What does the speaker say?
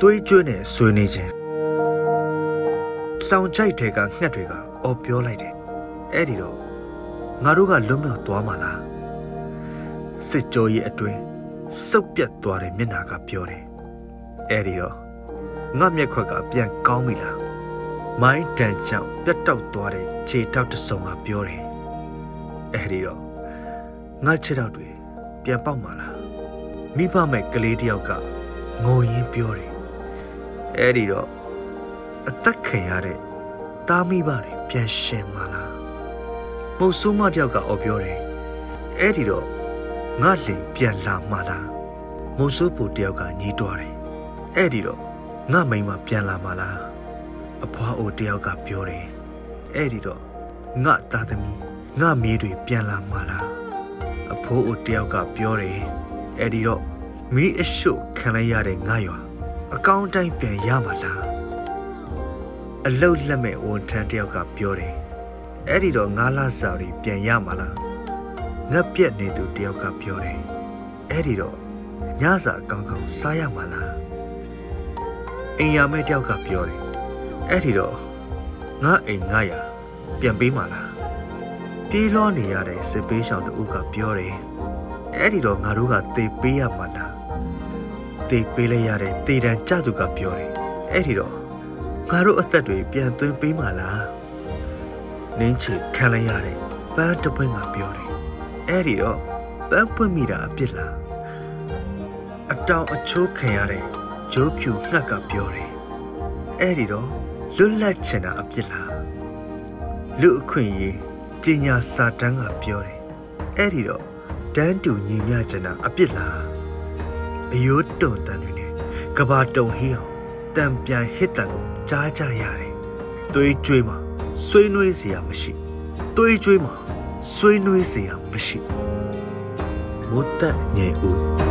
သွေးကျွေးနဲ့ဆွေးနေခြင်းလောင်ကြိုက်တဲ့ကငှက်တွေကအော်ပြောလိုက်တယ်အဲ့ဒီတော့ငါတို့ကလွတ်မြောက်သွားမှာလားစစ်ကြောရဲ့အတွင်းစုပ်ပြတ်သွားတဲ့မျက်နာကပြောတယ်အဲ့ဒီတော့ငါမျက်ခွက်ကပြန်ကောင်းပြီလားမိုင်းတန်ကြောင့်ပြတ်တောက်သွားတဲ့ခြေထောက်တစ်စုံကပြောတယ်အဲ့ဒီတော့ငါခြေထောက်တွေပြန်ပေါက်မှာလားမိဘမဲ့ကလေးတယောက်ကငိုရင်းပြောတယ် အဲ့ဒီတော့အသက်ခံရတဲ့တားမိဘတွေပြန်ရှင်မှာလားမုတ်ဆိုးမတယောက်ကအော်ပြောတယ်အဲ့ဒီတော့ငါလင်ပြန်လာမှာလားမုတ်ဆိုးပူတယောက်ကညီးတွားတယ်အဲ့ဒီတော့ငါမိန်မပြန်လာမှာလားအဖွားအိုတယောက်ကပြောတယ်အဲ့ဒီတော့ငါသားသမီးငါမြေးတွေပြန်လာမှာလားအဖိုးအိုတယောက်ကပြောတယ်အဲ့ဒီတော့မီးအရှုပ်ခံလိုက်ရတဲ့ငါရွာ အကောင့်တိုင်းပြန်ရမှာလားအလုတ်လက်မဲ့ဝန်ထမ်းတယောက်ကပြောတယ်အဲ့ဒီတော့ငါးလစာတွေပြန်ရမှာလားငါပြက်နေသူတယောက်ကပြောတယ်အဲ့ဒီတော့ညစာကောင်းကောင်းစားရမှာလားအိမ်ရမဲ့တယောက်ကပြောတယ်အဲ့ဒီတော့ငါအိမ်ငါရပြန်ပေးမှာလားပြေးလွှားနေရတဲ့စစ်ပေးရှောင်တူကပြောတယ်အဲ့ဒီတော့ငါတို့ကတေပေးရမှာလား တေပေးလိုက်ရတဲ့တေတံကြသူကပြောတယ်အဲ့ဒီတော့ငါတို့အသက်တွေပြန်သွင်းပေးမှာလားနင်းချေခံလိုက်ရတဲ့ပန်းတပွင့်ကပြောတယ်အဲ့ဒီတော့ပန်းပွင့်မိတာအပြစ်လားအတောင်အချိုးခံရတဲ့ဂျိုးဖြူငှက်ကပြောတယ်အဲ့ဒီတော့လွတ်လပ်ချင်တာအပြစ်လားလူအခွင့်ရေးပညာစာတန်းကပြောတယ်အဲ့ဒီတော့တန်းတူညီမျှချင်တာအပြစ်လား အယိုးတုံတန်တွေနဲ့ကဘာတုံဟီအောင်တံပြန်ဟစ်တံကိုကြားကြရတယ်။သွေးကြွေးမှာဆွေးနွေးစရာမရှိ။သွေးကြွေးမှာဆွေးနွေးစရာမရှိ။မုတ်တငယ်ဦး